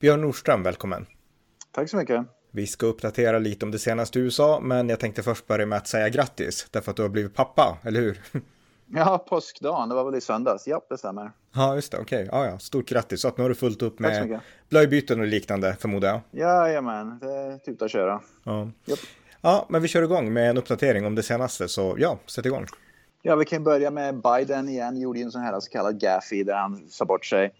Björn Nordström, välkommen. Tack så mycket. Vi ska uppdatera lite om det senaste i USA, men jag tänkte först börja med att säga grattis, därför att du har blivit pappa, eller hur? Ja, påskdagen, det var väl i söndags. Ja, det stämmer. Ja, just det, okej. Okay. Ja, ja, stort grattis. Så att nu har du fullt upp med blöjbyten och liknande, förmodar jag. Jajamän, det är typ att köra. Ja. Yep. ja, men vi kör igång med en uppdatering om det senaste, så ja, sätt igång. Ja, vi kan börja med Biden igen, gjorde ju en sån här så kallad gaffy där han sa bort sig.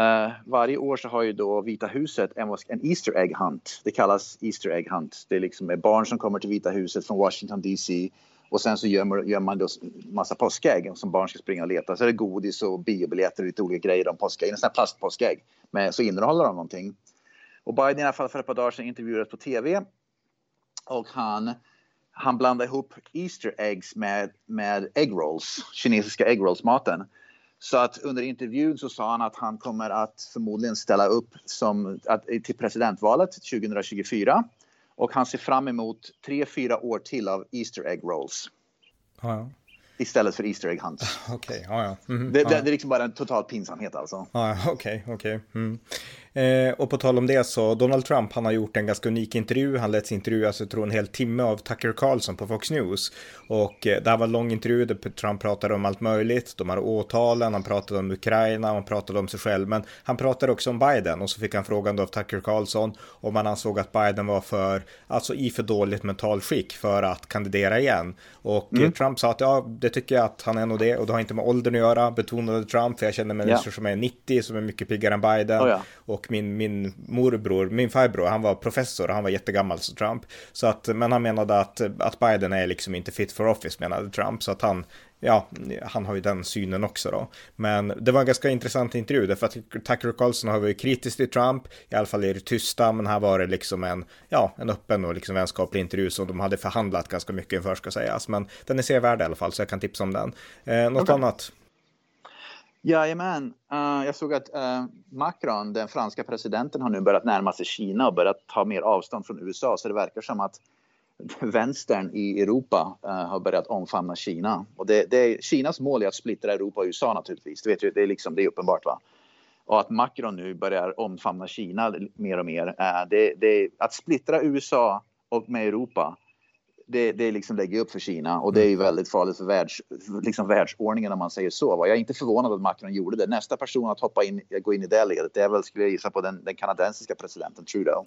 Uh, varje år så har ju då Vita huset en, en Easter egg hunt. Det kallas Easter egg hunt. Det är liksom barn som kommer till Vita huset från Washington DC och sen så gömmer man, man då massa påskägg som barn ska springa och leta. Så är det godis och biobiljetter och lite olika grejer om påskäggen. En sån här plastpåskägg. Men så innehåller de någonting. Och Biden i alla fall för ett par dagar sedan intervjuades på tv. Och han, han blandade ihop Easter eggs med, med egg rolls, kinesiska egg rolls maten. Så att under intervjun så sa han att han kommer att förmodligen ställa upp som, att, till presidentvalet 2024. Och han ser fram emot tre, fyra år till av Easter egg rolls. Ja, Istället för Easter egg hunt. Okej, okay, ja, ja. Mm, det, det, det, är liksom bara en total pinsamhet alltså. Ja, okej, okay, okej. Okay. Mm. Eh, och på tal om det så, Donald Trump, han har gjort en ganska unik intervju. Han lät intervjuas, jag tror en hel timme av Tucker Carlson på Fox News. Och eh, det här var en lång intervju där Trump pratade om allt möjligt. De här åtalen, han pratade om Ukraina, han pratade om sig själv. Men han pratade också om Biden och så fick han frågan då av Tucker Carlson om han ansåg att Biden var för, alltså i för dåligt mental skick för att kandidera igen. Och eh, mm. Trump sa att ja, det tycker jag att han är nog det och det har inte med åldern att göra, betonade Trump, för jag känner människor ja. som är 90 som är mycket piggare än Biden. Oh ja. Och min, min morbror, min farbror, han var professor han var jättegammal som Trump. Så att, men han menade att, att Biden är liksom inte fit for office menade Trump. Så att han, ja, han har ju den synen också då. Men det var en ganska intressant intervju därför att Tucker Carlson har varit kritisk till Trump, i alla fall i det tysta, men här var det liksom en, ja, en öppen och liksom vänskaplig intervju som de hade förhandlat ganska mycket inför ska sägas. Men den är sevärd i alla fall, så jag kan tipsa om den. Eh, något okay. annat? Jajamän. Uh, jag såg att uh, Macron, den franska presidenten, har nu börjat närma sig Kina och börjat ta mer avstånd från USA. Så det verkar som att vänstern i Europa uh, har börjat omfamna Kina. Och det, det är, Kinas mål är att splittra Europa och USA naturligtvis. Det, vet ju, det, är, liksom, det är uppenbart. va? Och att Macron nu börjar omfamna Kina mer och mer. det, det, att splittra USA och med Europa det, det liksom lägger upp för Kina och det är mm. väldigt farligt för världs, liksom världsordningen om man säger så. Va? Jag är inte förvånad att Macron gjorde det. Nästa person att hoppa in, gå in i det ledet, det är väl, skulle jag gissa på, den, den kanadensiska presidenten Trudeau.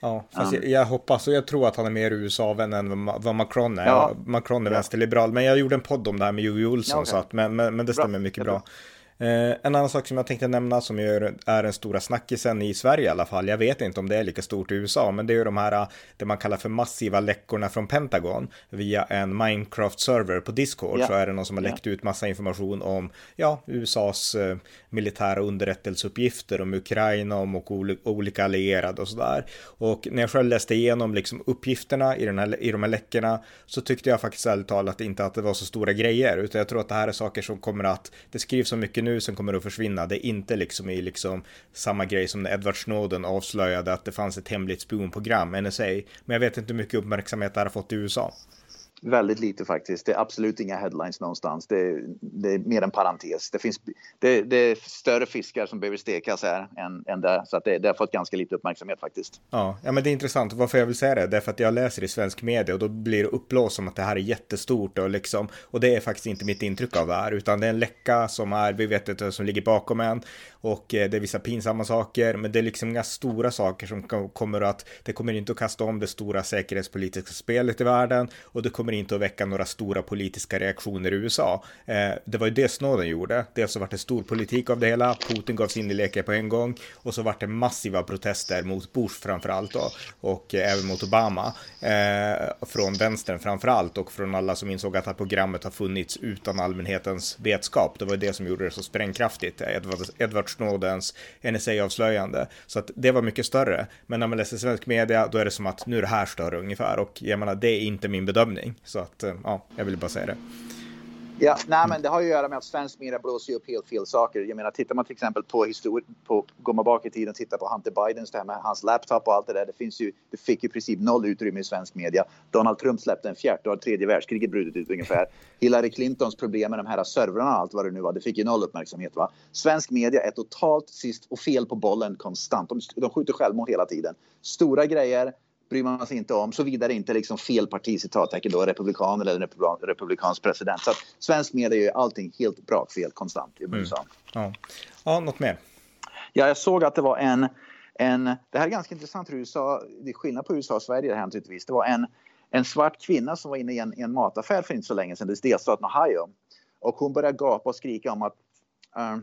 Ja, fast um, jag, jag, hoppas och jag tror att han är mer USA-vän än vad Macron är. Ja, Macron är ja. vänsterliberal, men jag gjorde en podd om det här med Joey Olsson, ja, okay. så att, men, men, men det stämmer bra. mycket bra. Eh, en annan sak som jag tänkte nämna som är den stora snackisen i Sverige i alla fall, jag vet inte om det är lika stort i USA, men det är ju de här, det man kallar för massiva läckorna från Pentagon via en Minecraft-server på Discord yeah. så är det någon som har läckt yeah. ut massa information om, ja, USAs eh, militära underrättelseuppgifter om Ukraina, om och olika allierade och sådär. Och när jag själv läste igenom liksom uppgifterna i, den här, i de här läckorna så tyckte jag faktiskt ärligt talat inte att det var så stora grejer, utan jag tror att det här är saker som kommer att, det skrivs så mycket nu som kommer att försvinna. Det är inte liksom i liksom samma grej som när Edward Snowden avslöjade att det fanns ett hemligt spionprogram, NSA. Men jag vet inte hur mycket uppmärksamhet det här har fått i USA. Väldigt lite faktiskt. Det är absolut inga headlines någonstans. Det är, det är mer en parentes. Det, finns, det, det, är större fiskar som behöver stekas här än, än där. Så att det, det har fått ganska lite uppmärksamhet faktiskt. Ja, ja, men det är intressant. Varför jag vill säga det, det är för att jag läser i svensk media och då blir det uppblåst som att det här är jättestort och liksom. Och det är faktiskt inte mitt intryck av det här, utan det är en läcka som är, vi vet inte, som ligger bakom en. Och eh, det är vissa pinsamma saker, men det är liksom inga stora saker som kommer att, det kommer inte att kasta om det stora säkerhetspolitiska spelet i världen och det kommer inte att väcka några stora politiska reaktioner i USA. Eh, det var ju det Snowden gjorde. Dels så vart det stor politik av det hela, Putin gav sig in i leken på en gång och så vart det massiva protester mot Bush framför allt då och eh, även mot Obama eh, från vänstern framför allt och från alla som insåg att det här programmet har funnits utan allmänhetens vetskap. Det var det som gjorde det så sprängkraftigt, Edward, Edward Snowdens NSA-avslöjande. Så att det var mycket större. Men när man läser svensk media, då är det som att nu är det här större ungefär och jag menar, det är inte min bedömning. Så att, eh, ja, jag vill bara säga det. Ja, nej, men det har ju att göra med att svensk media blåser upp helt fel saker. Jag menar, tittar man till exempel på historien, på, går man bak i tiden och tittar på Hunter Bidens, det här med hans laptop och allt det där. Det finns ju, det fick i princip noll utrymme i svensk media. Donald Trump släppte en fjärde och tredje världskriget brutit ut ungefär. Hillary Clintons problem med de här servrarna och allt vad det nu var, det fick ju noll uppmärksamhet. Va? Svensk media är totalt sist och fel på bollen konstant. De, de skjuter självmord hela tiden. Stora grejer, bryr man sig inte om, såvida det inte är liksom fel parti, citattecken då, republikan eller republikansk president. Så att svensk media gör allting helt bra fel konstant i USA. Mm. Ja. ja, något mer? Ja, jag såg att det var en, en, det här är ganska intressant hur USA, det är skillnad på USA och Sverige det här naturligtvis. Det var en, en svart kvinna som var inne i en, i en mataffär för inte så länge sedan, det är delstaten Ohio. Och hon började gapa och skrika om att uh,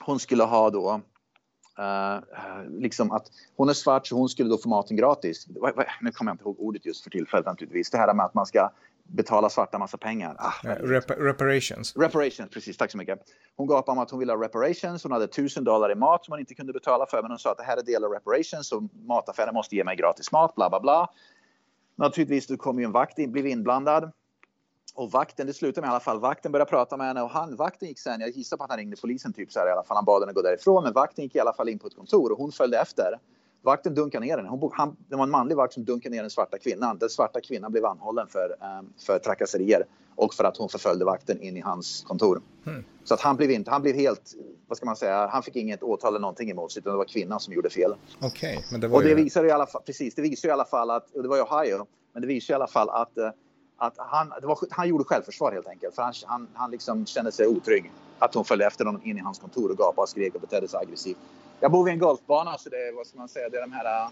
hon skulle ha då Uh, liksom att hon är svart så hon skulle då få maten gratis. Nu kommer jag inte ihåg ordet just för tillfället naturligtvis. Det här med att man ska betala svarta massa pengar. Ah, Rep reparations. Reparations, precis. Tack så mycket. Hon gapade om att hon ville ha reparations. Hon hade tusen dollar i mat som hon inte kunde betala för. Men hon sa att det här är del av reparations och mataffären måste ge mig gratis mat, bla bla bla. Naturligtvis, då kommer ju en vakt in, blev inblandad. Och vakten, det slutade med i alla fall, vakten började prata med henne och han, vakten gick sen, jag gissar på att han ringde polisen typ så här i alla fall, han bad henne gå därifrån, men vakten gick i alla fall in på ett kontor och hon följde efter. Vakten dunkade ner henne. Hon, han, det var en manlig vakt som dunkade ner den svarta kvinnan. Den svarta kvinnan blev anhållen för, um, för trakasserier och för att hon förföljde vakten in i hans kontor. Mm. Så att han blev inte, han blev helt, vad ska man säga, han fick inget åtal eller någonting emot sig utan det var kvinnan som gjorde fel. Okej, okay, men det var Och det ju... visar i alla fall, precis, det visar i alla fall att, och det var i Ohio, men det visar i alla fall att uh, att han, det var, han gjorde självförsvar helt enkelt. För han, han, han liksom kände sig otrygg. Att hon följde efter honom in i hans kontor och gapade och skrek och betedde sig aggressivt. Jag bor vid en golfbana så det är, vad ska man säga, det är de här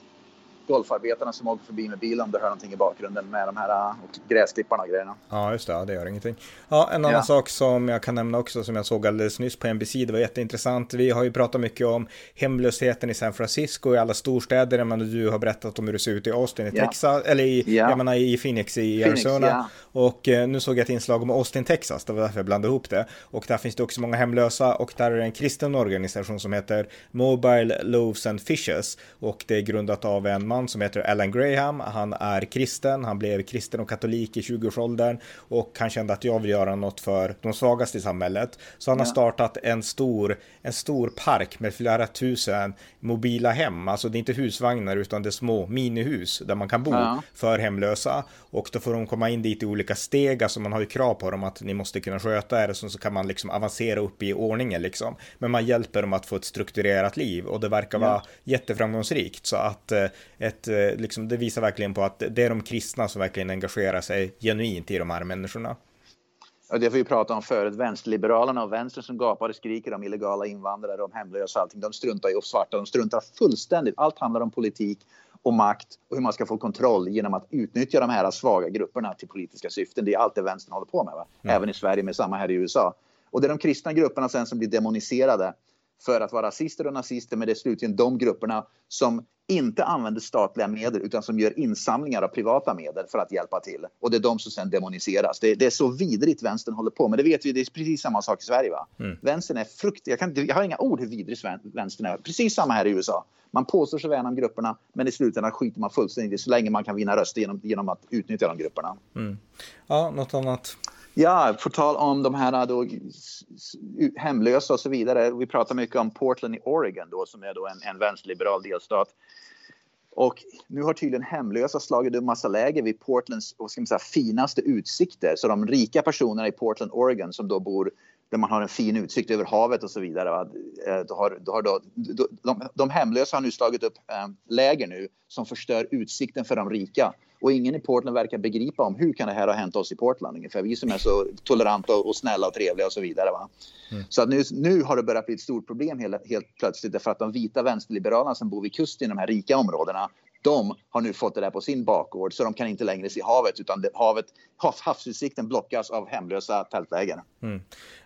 golfarbetarna som åker förbi med bilen om du hör någonting i bakgrunden med de här äh, gräsklipparna och grejerna. Ja, just det. Det gör ingenting. Ja, en annan ja. sak som jag kan nämna också som jag såg alldeles nyss på NBC. Det var jätteintressant. Vi har ju pratat mycket om hemlösheten i San Francisco i alla storstäder. Men du har berättat om hur det ser ut i Austin i ja. Texas, eller i, ja. jag menar, i Phoenix i Phoenix, Arizona. Och eh, nu såg jag ett inslag om Austin, Texas. Det var därför jag blandade ihop det. Och där finns det också många hemlösa och där är det en kristen organisation som heter Mobile Loaves and Fishes. Och det är grundat av en man som heter heter Alan Graham. Han är kristen, han blev kristen och katolik i 20-årsåldern och han kände att jag vill göra något för de svagaste i samhället. Så han ja. har startat en stor, en stor park med flera tusen mobila hem. Alltså det är inte husvagnar utan det är små minihus där man kan bo ja. för hemlösa. Och då får de komma in dit i olika steg, alltså man har ju krav på dem att ni måste kunna sköta er, så, så kan man liksom avancera upp i ordningen liksom. Men man hjälper dem att få ett strukturerat liv och det verkar vara jätteframgångsrikt. Så att eh, ett eh, liksom, det visar verkligen på att det är de kristna som verkligen engagerar sig genuint i de här människorna. Och det har vi pratat om förut, vänsterliberalerna och vänstern som gapar och skriker om illegala invandrare, om hemlösa och allting. De struntar ju svarta, de struntar fullständigt. Allt handlar om politik och makt och hur man ska få kontroll genom att utnyttja de här svaga grupperna till politiska syften. Det är allt det vänstern håller på med, va? Mm. även i Sverige med samma här i USA. Och det är de kristna grupperna sen som blir demoniserade för att vara rasister och nazister, men det är slutligen de grupperna som inte använder statliga medel utan som gör insamlingar av privata medel för att hjälpa till. Och det är de som sen demoniseras. Det, det är så vidrigt vänstern håller på, men det vet vi, det är precis samma sak i Sverige. Va? Mm. Vänstern är frukt... Jag, kan, jag har inga ord hur vidrig vänstern är. Precis samma här i USA. Man påstår sig värna om grupperna, men i slutändan skiter man fullständigt så länge man kan vinna röster genom, genom att utnyttja de grupperna. Mm. Ja, något annat? Ja, på tal om de här då, hemlösa och så vidare. Vi pratar mycket om Portland i Oregon då, som är då en, en vänsterliberal delstat. Och nu har tydligen hemlösa slagit upp massa läger vid Portlands vad ska man säga, finaste utsikter. Så de rika personerna i Portland, Oregon som då bor där man har en fin utsikt över havet och så vidare. Va? Eh, då har, då har då, de, de hemlösa har nu slagit upp eh, läger nu som förstör utsikten för de rika. Och ingen i Portland verkar begripa om hur kan det här ha hänt oss i Portland ungefär. Vi som är så toleranta och, snälla och trevliga och så vidare. Va? Mm. Så att nu, nu har det börjat bli ett stort problem helt, helt plötsligt därför att de vita vänsterliberalerna som bor vid kusten i de här rika områdena de har nu fått det där på sin bakgård så de kan inte längre se havet utan det, havet, havsutsikten blockas av hemlösa tältläger. Mm.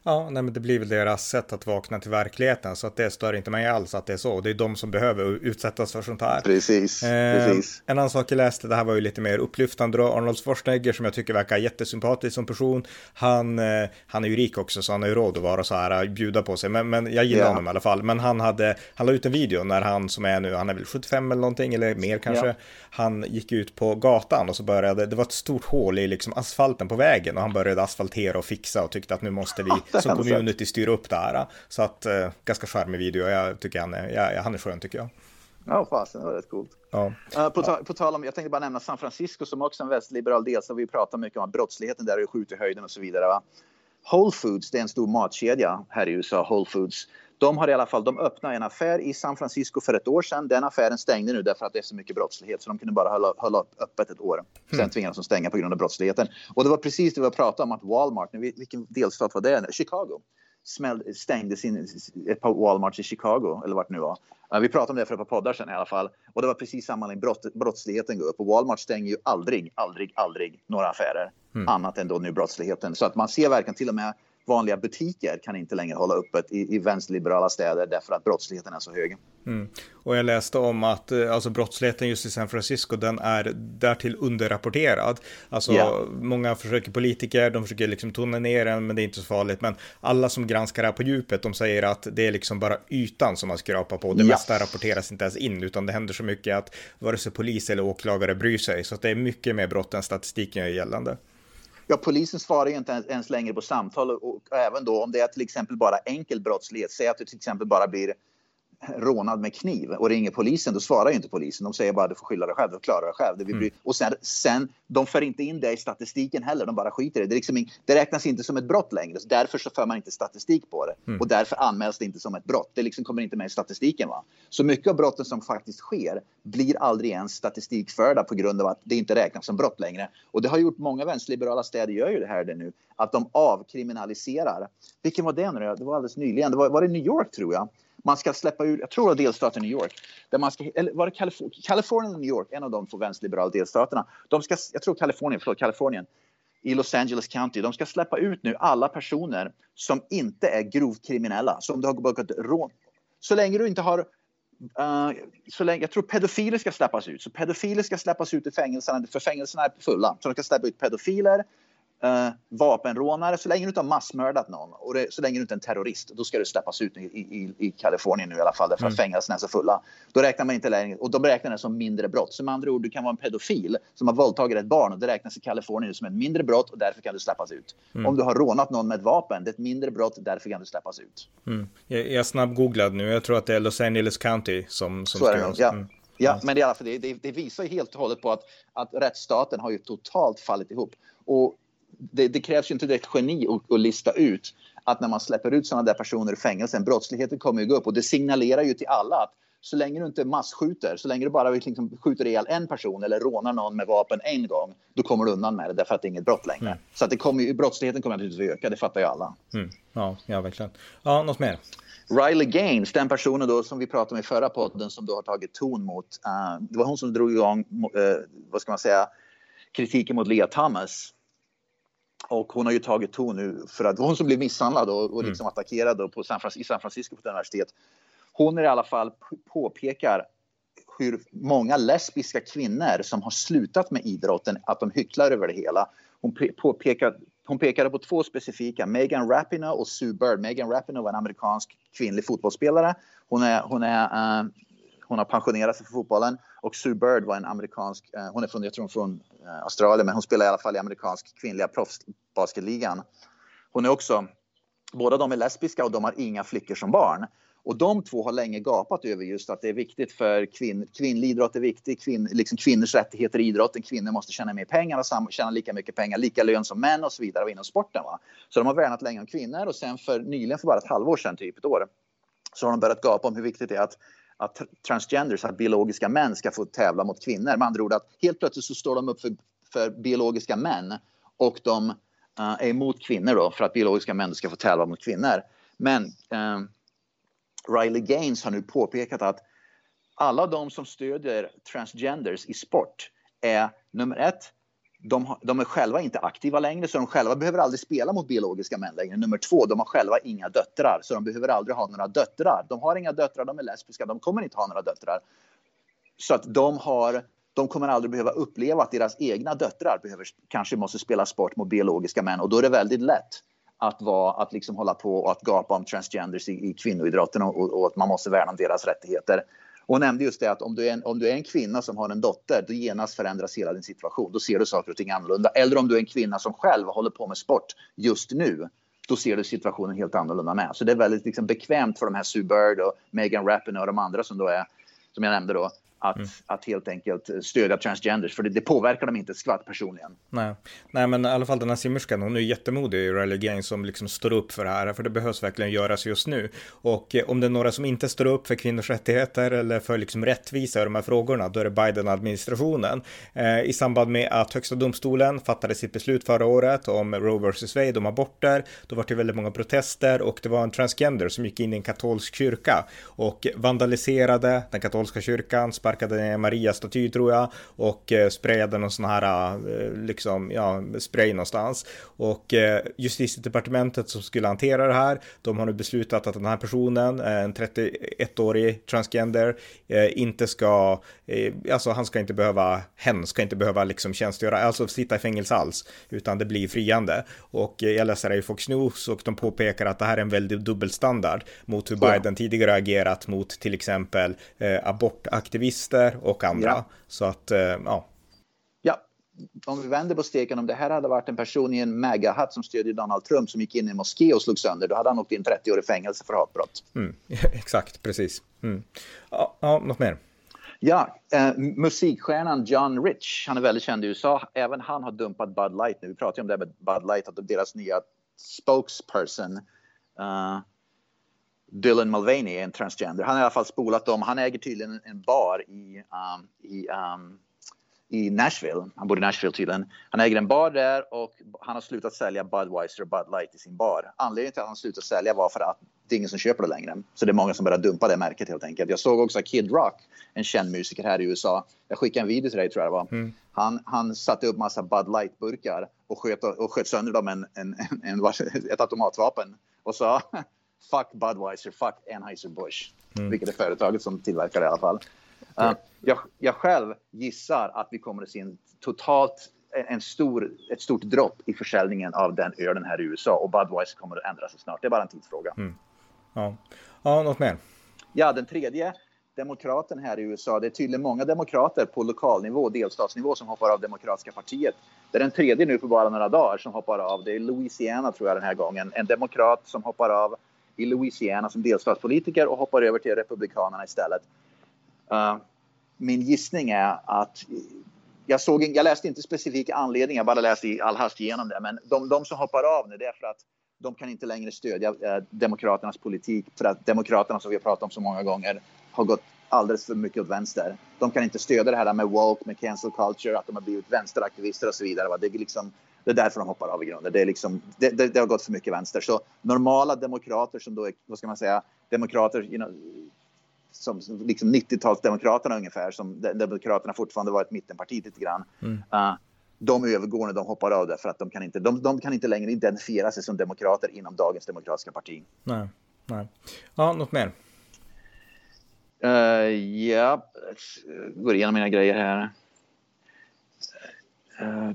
Ja, nej, men det blir väl deras sätt att vakna till verkligheten så att det stör inte mig alls att det är så. Det är de som behöver utsättas för sånt här. Precis, eh, precis. En annan sak jag läste, det här var ju lite mer upplyftande då, Arnold Schwarzenegger som jag tycker verkar jättesympatisk som person. Han, eh, han är ju rik också så han har ju råd att vara så här, bjuda på sig, men, men jag gillar yeah. honom i alla fall. Men han hade, han la ut en video när han som är nu, han är väl 75 eller någonting eller mer kanske, yeah. han gick ut på gatan och så började, det var ett stort hål i liksom asfalten på vägen och han började asfaltera och fixa och tyckte att nu måste vi som community styra upp det här. Så att, eh, ganska charmig video, jag tycker han är, ja, han är skön tycker jag. Ja, fasen, det var rätt coolt. Ja. Uh, på, ta på tal om, jag tänkte bara nämna San Francisco som också är en västliberal delstat. Vi pratar mycket om att brottsligheten där är skjuter i höjden och så vidare. Va? Whole Foods, det är en stor matkedja här i USA, Whole Foods. De har i alla fall, de öppnade en affär i San Francisco för ett år sedan. Den affären stängde nu därför att det är så mycket brottslighet så de kunde bara hålla, hålla öppet ett år. Sen mm. tvingades de stänga på grund av brottsligheten. Och det var precis det vi pratade om att Walmart, vilken delstat var det? Chicago smäll, stängde sin, ett par Walmarts i Chicago, eller vart det nu var. Vi pratade om det för ett par poddar sedan i alla fall. Och det var precis samma när brott, brottsligheten går upp. Och Walmart stänger ju aldrig, aldrig, aldrig några affärer. Mm. Annat än då nu brottsligheten. Så att man ser verkligen till och med vanliga butiker kan inte längre hålla öppet i, i vänsterliberala städer därför att brottsligheten är så hög. Mm. Och jag läste om att eh, alltså, brottsligheten just i San Francisco, den är därtill underrapporterad. Alltså yeah. många försöker politiker, de försöker liksom tona ner den, men det är inte så farligt. Men alla som granskar det här på djupet, de säger att det är liksom bara ytan som man skrapar på. Det yeah. mesta rapporteras inte ens in, utan det händer så mycket att vare sig polis eller åklagare bryr sig. Så att det är mycket mer brott än statistiken gör gällande. Ja, polisen svarar ju inte ens längre på samtal och, och, även då om det är till exempel bara enkel brottslighet. Säg att det till exempel bara blir rånad med kniv och ringer polisen, då svarar ju inte polisen. De säger bara du får skylla dig själv, du klarar dig själv. Mm. Och sen, sen, de för inte in det i statistiken heller, de bara skiter i det. Det, liksom, det räknas inte som ett brott längre, så därför så för man inte statistik på det. Mm. Och därför anmäls det inte som ett brott. Det liksom kommer inte med i statistiken. Va? Så mycket av brotten som faktiskt sker blir aldrig ens statistikförda på grund av att det inte räknas som brott längre. Och det har gjort många vänsterliberala städer gör ju det här det nu, att de avkriminaliserar. Vilken var det nu? Det var alldeles nyligen. Det var, var det New York tror jag man ska släppa ut, jag tror det var delstaten New York, där man ska, eller var det Kalifornien, Kalifornien och New York, en av de två vänsterliberala delstaterna. De ska, jag tror Kalifornien, förlåt, Kalifornien i Los Angeles County. De ska släppa ut nu alla personer som inte är grovt kriminella, som du har begått rån. Så länge du inte har uh, så länge, jag tror pedofiler ska släppas ut. Så pedofiler ska släppas ut i fängelserna, för fängelserna är fulla. Så de ska släppa ut pedofiler, uh, vapenrånare, så länge du inte har massmördat någon och det, så länge du inte är en terrorist, då ska du släppas ut i, i, i Kalifornien nu i alla fall, därför att mm. fängelserna är så fulla. Då räknar man inte längre, och de räknar det som mindre brott. Så med andra ord, du kan vara en pedofil som har våldtagit ett barn och det räknas i Kalifornien som ett mindre brott och därför kan du släppas ut. Mm. Om du har rånat någon med ett vapen, det är ett mindre brott, därför kan du släppas ut. Mm. Jag, jag snabbgooglade nu, jag tror att det är Los Angeles County som, som så är det, ja. Mm. Ja, men det, det, det, det visar helt och hållet på att, att rättsstaten har ju totalt fallit ihop. Och det, det, krävs ju inte direkt geni att, att lista ut att när man släpper ut sådana där personer i fängelsen, brottsligheten kommer ju gå upp och det signalerar ju till alla att så länge du inte masskjuter, så länge du bara liksom skjuter ihjäl en person eller rånar någon med vapen en gång, då kommer du undan med det därför att det är inget brott längre. Mm. Så att det kommer ju, brottsligheten kommer naturligtvis att öka, det fattar ju alla. Mm. Ja, ja, verkligen. Ja, något mer? Riley Gaines, den personen då som vi pratade om i förra podden som då har tagit ton mot, uh, det var hon som drog igång, uh, vad ska man säga, kritiken mot Leah Thomas och hon har ju tagit ton nu för att hon som blev misshandlad och, och mm. liksom mm. attackerad på San, i San Francisco på ett universitet. Hon i alla fall påpekar hur många lesbiska kvinnor som har slutat med idrotten, att de hycklar över det hela. Hon, påpekar, hon pekade på två specifika, Megan Rapinoe och Sue Bird. Megan Rapinoe var en amerikansk kvinnlig fotbollsspelare. Hon, är, hon, är, uh, hon har pensionerat sig för fotbollen. Och Sue Bird var en amerikansk, uh, hon är från, jag tror från eh, Australien, men hon spelar i alla fall i amerikansk kvinnliga proffsbasketligan. Hon är också, båda de är lesbiska och de har inga flickor som barn. Och de två har länge gapat över just att det är viktigt för kvinn, kvinnlig idrott är viktig, kvinn, liksom kvinnors rättigheter i idrotten, kvinnor måste tjäna mer pengar och tjäna lika mycket pengar, lika lön som män och så vidare inom sporten. Va? Så de har värnat länge om kvinnor och sen för nyligen, för bara ett halvår sedan, typ ett år, så har de börjat gapa om hur viktigt det är att att transgenders, att biologiska män ska få tävla mot kvinnor. Med andra ord att helt plötsligt så står de upp för, för biologiska män och de uh, är emot kvinnor då för att biologiska män ska få tävla mot kvinnor. Men uh, Riley Gaines har nu påpekat att alla de som stödjer transgenders i sport är nummer ett, de, de, är själva inte aktiva längre så de själva behöver aldrig spela mot biologiska män längre. Nummer två, de har själva inga döttrar så de behöver aldrig ha några döttrar. De har inga döttrar, de är lesbiska, de kommer inte ha några döttrar. Så att de har de kommer aldrig behöva uppleva att deras egna döttrar behöver, kanske måste spela sport mot biologiska män och då är det väldigt lätt att, vara, att liksom hålla på och att gapa om transgenders i, i kvinnoidrotten och, och, att man måste värna om deras rättigheter. Och nämnde just det att om du, är en, om du är en kvinna som har en dotter, då genast förändras hela din situation. Då ser du saker och ting annorlunda. Eller om du är en kvinna som själv håller på med sport just nu, då ser du situationen helt annorlunda med. Så det är väldigt liksom bekvämt för de här Sue Bird och Megan Rapinoe och de andra som då är, som jag nämnde då, att, mm. att helt enkelt stödja transgenders, för det, det påverkar dem inte ett skvatt personligen. Nej. Nej, men i alla fall den här simmerskan, hon är jättemodig i Rally Gang som liksom står upp för det här, för det behövs verkligen göras just nu. Och eh, om det är några som inte står upp för kvinnors rättigheter eller för liksom rättvisa i de här frågorna, då är det Biden-administrationen. Eh, I samband med att högsta domstolen fattade sitt beslut förra året om Roe vs. Wade om aborter, då var det väldigt många protester och det var en transgender som gick in i en katolsk kyrka och vandaliserade den katolska kyrkan, ner Maria-staty tror jag och eh, sprayade någon sån här eh, liksom, ja, spray någonstans. Och eh, justitiedepartementet som skulle hantera det här, de har nu beslutat att den här personen, en 31-årig transgender, inte ska, alltså han ska inte behöva, hen ska inte behöva liksom tjänstgöra, alltså sitta i fängelse alls, utan det blir friande. Och jag läser det i Fox News och de påpekar att det här är en väldigt dubbelstandard mot hur Biden tidigare agerat mot till exempel abortaktivister och andra. Ja. Så att, ja. Ja, om vi vänder på steken, om det här hade varit en person i en MAGA-hatt som stödjer Donald Trump som gick in i en moské och slog sönder, då hade han åkt in 30 år i fängelse för hatbrott. Mm, exakt, precis. Mm. Ja, ja, något mer? Ja, eh, musikstjärnan John Rich, han är väldigt känd i USA. Även han har dumpat Bud Light nu. Vi pratar ju om det med Bud Light, att deras nya spokesperson uh, Dylan Mulvaney är en transgender. Han har i alla fall spolat dem. Han äger tydligen en bar i, um, i, um, i Nashville. Han bor i Nashville tydligen. Han äger en bar där och han har slutat sälja Budweiser och Bud Light i sin bar. Anledningen till att han slutat sälja var för att det är ingen som köper det längre. Så det är många som börjar dumpa det märket helt enkelt. Jag såg också Kid Rock, en känd musiker här i USA. Jag skickade en video till dig tror jag det var. Mm. Han, han satte upp massa Bud Light-burkar och sköt, och sköt sönder dem med en, en, en, en, ett automatvapen och sa fuck Budweiser, fuck Anheuser-Busch. Mm. Vilket är företaget som tillverkar det i alla fall. Uh, jag, jag, själv gissar att vi kommer att se en totalt en stor, ett stort dropp i försäljningen av den ölen här i USA och Budweiser kommer att ändra sig snart. Det är bara en tidsfråga. Mm. Ja. ja, något mer? Ja, den tredje demokraten här i USA. Det är tydligen många demokrater på lokalnivå och delstatsnivå som hoppar av Demokratiska partiet. Det är den tredje nu på bara några dagar som hoppar av. Det är Louisiana tror jag den här gången. En demokrat som hoppar av i Louisiana som delstatspolitiker och hoppar över till Republikanerna istället. Uh, min gissning är att jag, såg, jag läste inte specifika anledningar, jag bara läste i all hast igenom det. Men de, de som hoppar av nu, det är för att de kan inte längre stödja eh, Demokraternas politik. För att Demokraterna, som vi har pratat om så många gånger, har gått alldeles för mycket åt vänster. De kan inte stödja det här med woke, med cancel culture, att de har blivit vänsteraktivister och så vidare. Det är liksom, är därför de hoppar av i grunden. Det, är liksom, det, det, det, har gått för mycket vänster. Så normala demokrater som då är, vad ska man säga, demokrater, you know, som liksom 90-talsdemokraterna ungefär, som demokraterna fortfarande var ett mittenparti lite grann. Mm. Uh, de övergår när de hoppar av därför att de kan inte, de, de kan inte längre identifiera sig som demokrater inom dagens demokratiska parti. Nej, nej. Ja, något mer? Uh, ja, går igenom mina grejer här. Uh,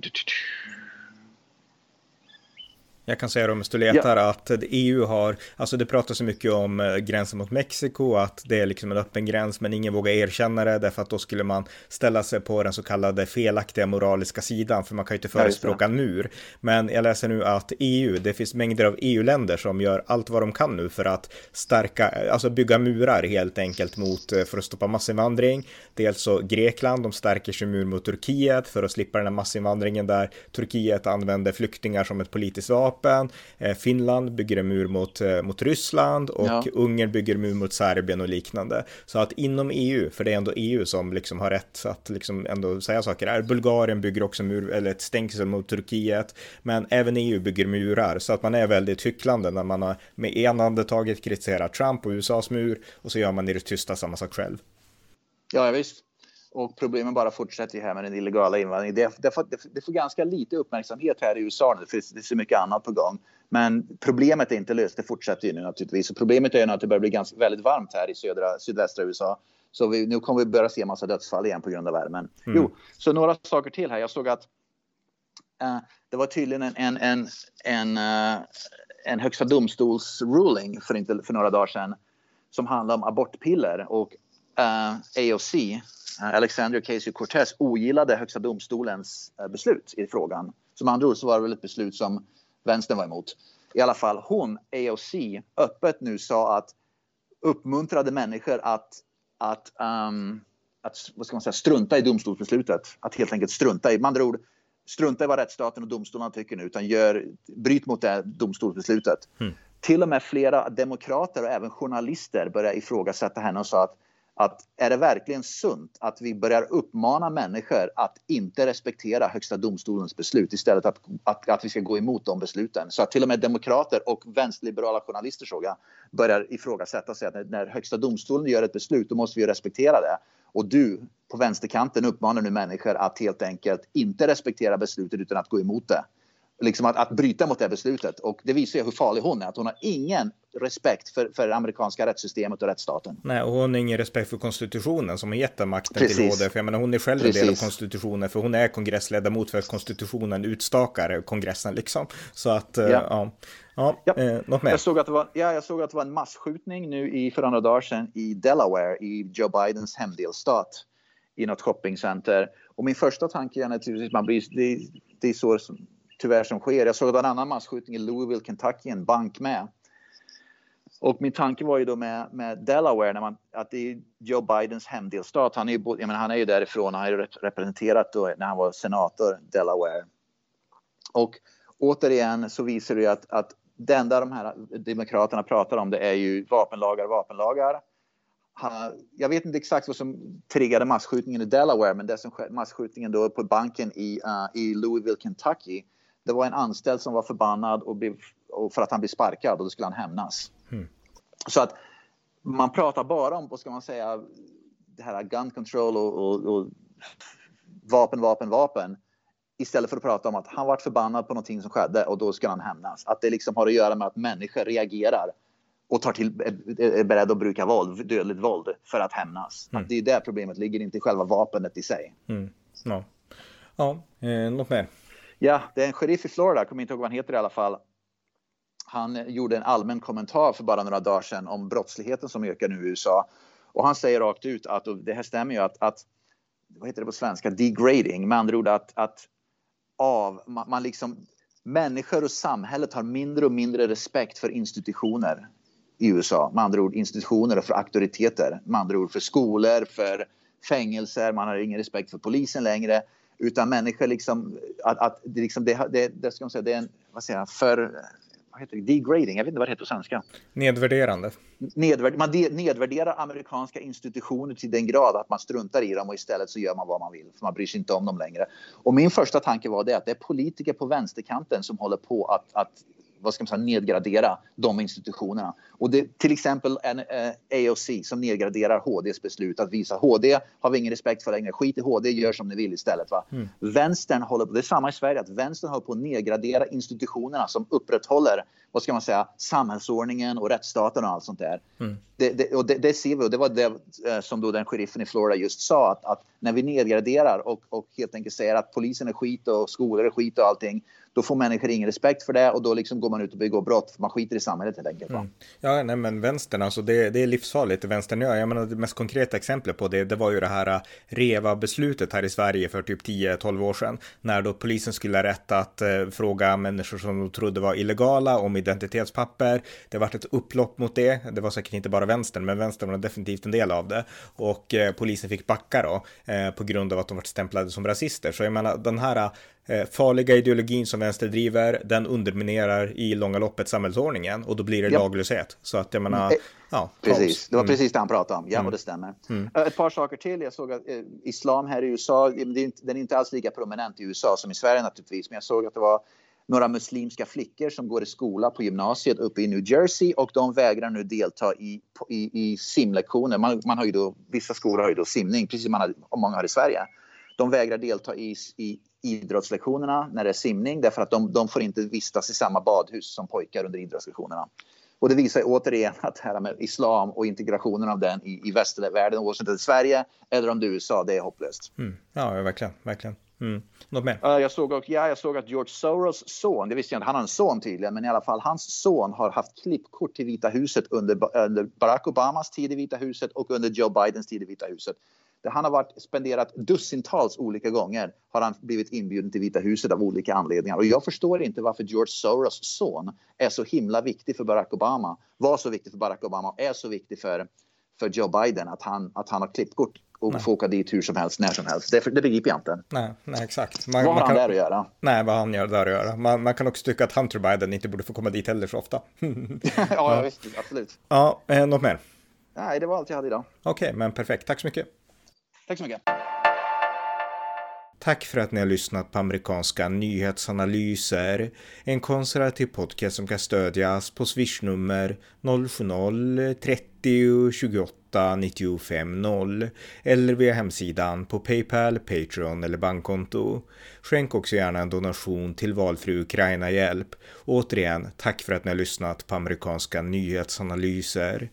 jag kan säga om du letar ja. att EU har, alltså det pratas så mycket om eh, gränsen mot Mexiko, att det är liksom en öppen gräns, men ingen vågar erkänna det, därför att då skulle man ställa sig på den så kallade felaktiga moraliska sidan, för man kan ju inte förespråka en mur. Men jag läser nu att EU, det finns mängder av EU-länder som gör allt vad de kan nu för att stärka, alltså bygga murar helt enkelt mot, eh, för att stoppa massinvandring. Dels så Grekland, de stärker sin mur mot Turkiet för att slippa den här massinvandringen där Turkiet använder flyktingar som ett politiskt vapen vapen. Eh, Finland bygger en mur mot, eh, mot Ryssland och ja. Ungern bygger en mur mot Serbien och liknande. Så att inom EU, för det är ändå EU som liksom har rätt att liksom ändå säga saker här. Bulgarien bygger också mur, eller ett stängsel mot Turkiet, men även EU bygger murar så att man är väldigt hycklande när man har med ena andetaget kritiserat Trump och USAs mur och så gör man i det tysta samma sak själv. Ja, visst. Och problemen bara fortsätter här med den illegala invandringen. Det, det, får, det, får ganska lite uppmärksamhet här i USA nu, för det är så mycket annat på gång. Men problemet är inte löst, det fortsätter ju nu naturligtvis. Och problemet är nu att det börjar bli ganska, väldigt varmt här i södra, sydvästra USA. Så vi, nu kommer vi börja se en massa dödsfall igen på grund av värmen. Mm. Jo, så några saker till här. Jag såg att uh, det var tydligen en, en, en, en, uh, en högsta domstols ruling för, inte, för några dagar sedan som handlar om abortpiller och uh, eh, AOC, Alexandria Ocasio-Cortez, ogillade högsta domstolens beslut i frågan. Som andra ord så var det väl ett beslut som vänstern var emot. I alla fall hon, AOC, öppet nu sa att uppmuntrade människor att, att, um, att vad ska man säga, strunta i domstolsbeslutet. Att helt enkelt strunta i, med andra ord, strunta i vad rättsstaten och domstolarna tycker nu utan gör, bryt mot det domstolsbeslutet. Mm. Till och med flera demokrater och även journalister började ifrågasätta henne och sa att att är det verkligen sunt att vi börjar uppmana människor att inte respektera Högsta domstolens beslut istället att, att, att vi ska gå emot de besluten? Så att till och med demokrater och vänsterliberala journalister såg jag börjar ifrågasätta sig att när, när Högsta domstolen gör ett beslut då måste vi respektera det. Och du på vänsterkanten uppmanar nu människor att helt enkelt inte respektera beslutet utan att gå emot det liksom att, att bryta mot det beslutet. Och det visar ju hur farlig hon är. Att hon har ingen respekt för, för det amerikanska rättssystemet och rättsstaten. Nej, och hon har ingen respekt för konstitutionen som har gett den makten Precis. till HD. För jag menar, hon är själv Precis. en del av konstitutionen. För hon är kongressledamot för att konstitutionen utstakar kongressen liksom. Så att, eh, ja. ja. Ja, ja. Eh, något mer? Jag såg, att det var, ja, jag såg att det var en massskjutning nu i, för några dagar sedan i Delaware i Joe Bidens hemdelstat i något shoppingcenter. Och min första tanke är naturligtvis man blir, det, det är så som, tyvärr som sker. Jag såg en annan massskjutning i Louisville, Kentucky, en bank med. Och min tanke var ju då med, med Delaware, när man, att det är Joe Bidens hemdelstat. Han är ju, jag menar, han är ju därifrån, han har ju representerat då, när han var senator, Delaware. Och återigen så visar det ju att, att det enda de här demokraterna pratar om det är ju vapenlagar, vapenlagar. Jag vet inte exakt vad som triggade massskjutningen i Delaware, men det som skedde, massskjutningen då på banken i, uh, i Louisville, Kentucky det var en anställd som var förbannad och blev, och för att han blev sparkad och då skulle han hämnas. Så att man pratar bara om, vad ska man säga, det här gun control och, och, och vapen, vapen, vapen istället för att prata om att han var förbannad på någonting som skedde och då ska han hämnas. Att det liksom har att göra med att människor reagerar och tar till, är beredda att bruka våld, dödligt våld för att hämnas. Mm. Att det är där problemet ligger, inte i själva vapnet i sig. Mm. Ja, ja eh, något mer? Ja, det är en sheriff i Florida, kommer inte ihåg vad han heter i alla fall. Han gjorde en allmän kommentar för bara några dagar sedan om brottsligheten som ökar nu i USA. Och han säger rakt ut att, och det här stämmer ju, att, att vad heter det på svenska, degrading, med andra ord att, att av, man, man liksom, människor och samhället har mindre och mindre respekt för institutioner i USA. Med andra ord institutioner och för auktoriteter. Med andra ord för skolor, för fängelser, man har ingen respekt för polisen längre. Utan människor liksom, att, att det, liksom, det, det, det, ska man säga, det är en, vad säger jag, för, vad heter det, degrading, jag vet inte vad det heter på svenska. Nedvärderande. Nedvärd, man de, nedvärderar amerikanska institutioner till den grad att man struntar i dem och istället så gör man vad man vill, för man bryr sig inte om dem längre. Och min första tanke var det att det är politiker på vänsterkanten som håller på att, att vad ska man säga, nedgradera de institutionerna. Och det, till exempel en eh, AOC som nedgraderar HDs beslut att visa HD har vi ingen respekt för längre. Skit i HD, gör som ni vill istället. Va? Mm. Vänstern håller på, det är samma i Sverige, att vänstern håller på att nedgradera institutionerna som upprätthåller vad ska man säga, samhällsordningen och rättsstaten och allt sånt där. Mm. Det, det, och det, det, ser vi och det var det eh, som då den sheriffen i Florida just sa att, att när vi nedgraderar och, och helt enkelt säger att polisen är skit och skolor är skit och allting då får människor ingen respekt för det och då liksom går man ut och begår brott. För man skiter i samhället helt enkelt. Mm. Ja, nej men vänstern, alltså det, det är livsfarligt det vänstern gör. Jag menar det mest konkreta exemplet på det, det var ju det här äh, REVA-beslutet här i Sverige för typ 10-12 år sedan. När då polisen skulle ha rätt att eh, fråga människor som de trodde var illegala om identitetspapper. Det vart ett upplopp mot det. Det var säkert inte bara vänstern, men vänstern var definitivt en del av det. Och eh, polisen fick backa då eh, på grund av att de var stämplade som rasister. Så jag menar den här farliga ideologin som vänster driver, den underminerar i långa loppet samhällsordningen och då blir det ja. laglöshet. Så att jag menar, mm. ja. Precis, det var mm. precis det han pratade om. Ja, mm. och det stämmer. Mm. Eh, ett par saker till. Jag såg att eh, islam här i USA, den är inte alls lika prominent i USA som i Sverige naturligtvis, men jag såg att det var några muslimska flickor som går i skola på gymnasiet uppe i New Jersey och de vägrar nu delta i, i, i simlektioner. Man, man har ju då, vissa skolor har ju då simning, precis som man har, många har i Sverige. De vägrar delta i, i idrottslektionerna när det är simning därför att de, de får inte vistas i samma badhus som pojkar under idrottslektionerna. Och det visar återigen att det här med islam och integrationen av den i, i västvärlden, oavsett om det är Sverige eller om det är USA, det är hopplöst. Mm. Ja, verkligen, verkligen. Mm. Något mer? jag, såg, och, ja, jag såg att George Soros son, det visste jag inte, han har en son tydligen, men i alla fall hans son har haft klippkort till Vita huset under, under Barack Obamas tid i Vita huset och under Joe Bidens tid i Vita huset. Han har varit, spenderat dussintals olika gånger har han blivit inbjuden till Vita huset av olika anledningar. Och jag förstår inte varför George Soros son är så himla viktig för Barack Obama, var så viktig för Barack Obama och är så viktig för, för Joe Biden att han, att han har klippkort och nej. får åka dit hur som helst, när som helst. Det, det begriper jag inte. Nej, nej exakt. Man, vad har han kan, där att göra? Nej, vad han gör där att göra. Man, man, kan också tycka att Hunter Biden inte borde få komma dit heller så ofta. ja, ja, visst, absolut. Ja, eh, något mer? Nej, det var allt jag hade idag. Okej, okay, men perfekt. Tack så mycket. Tack så mycket. Tack för att ni har lyssnat på amerikanska nyhetsanalyser. En konservativ podcast som kan stödjas på swishnummer 070-30 28 95 0 eller via hemsidan på Paypal, Patreon eller bankkonto. Skänk också gärna en donation till valfri Ukraina-hjälp. Återigen, tack för att ni har lyssnat på amerikanska nyhetsanalyser.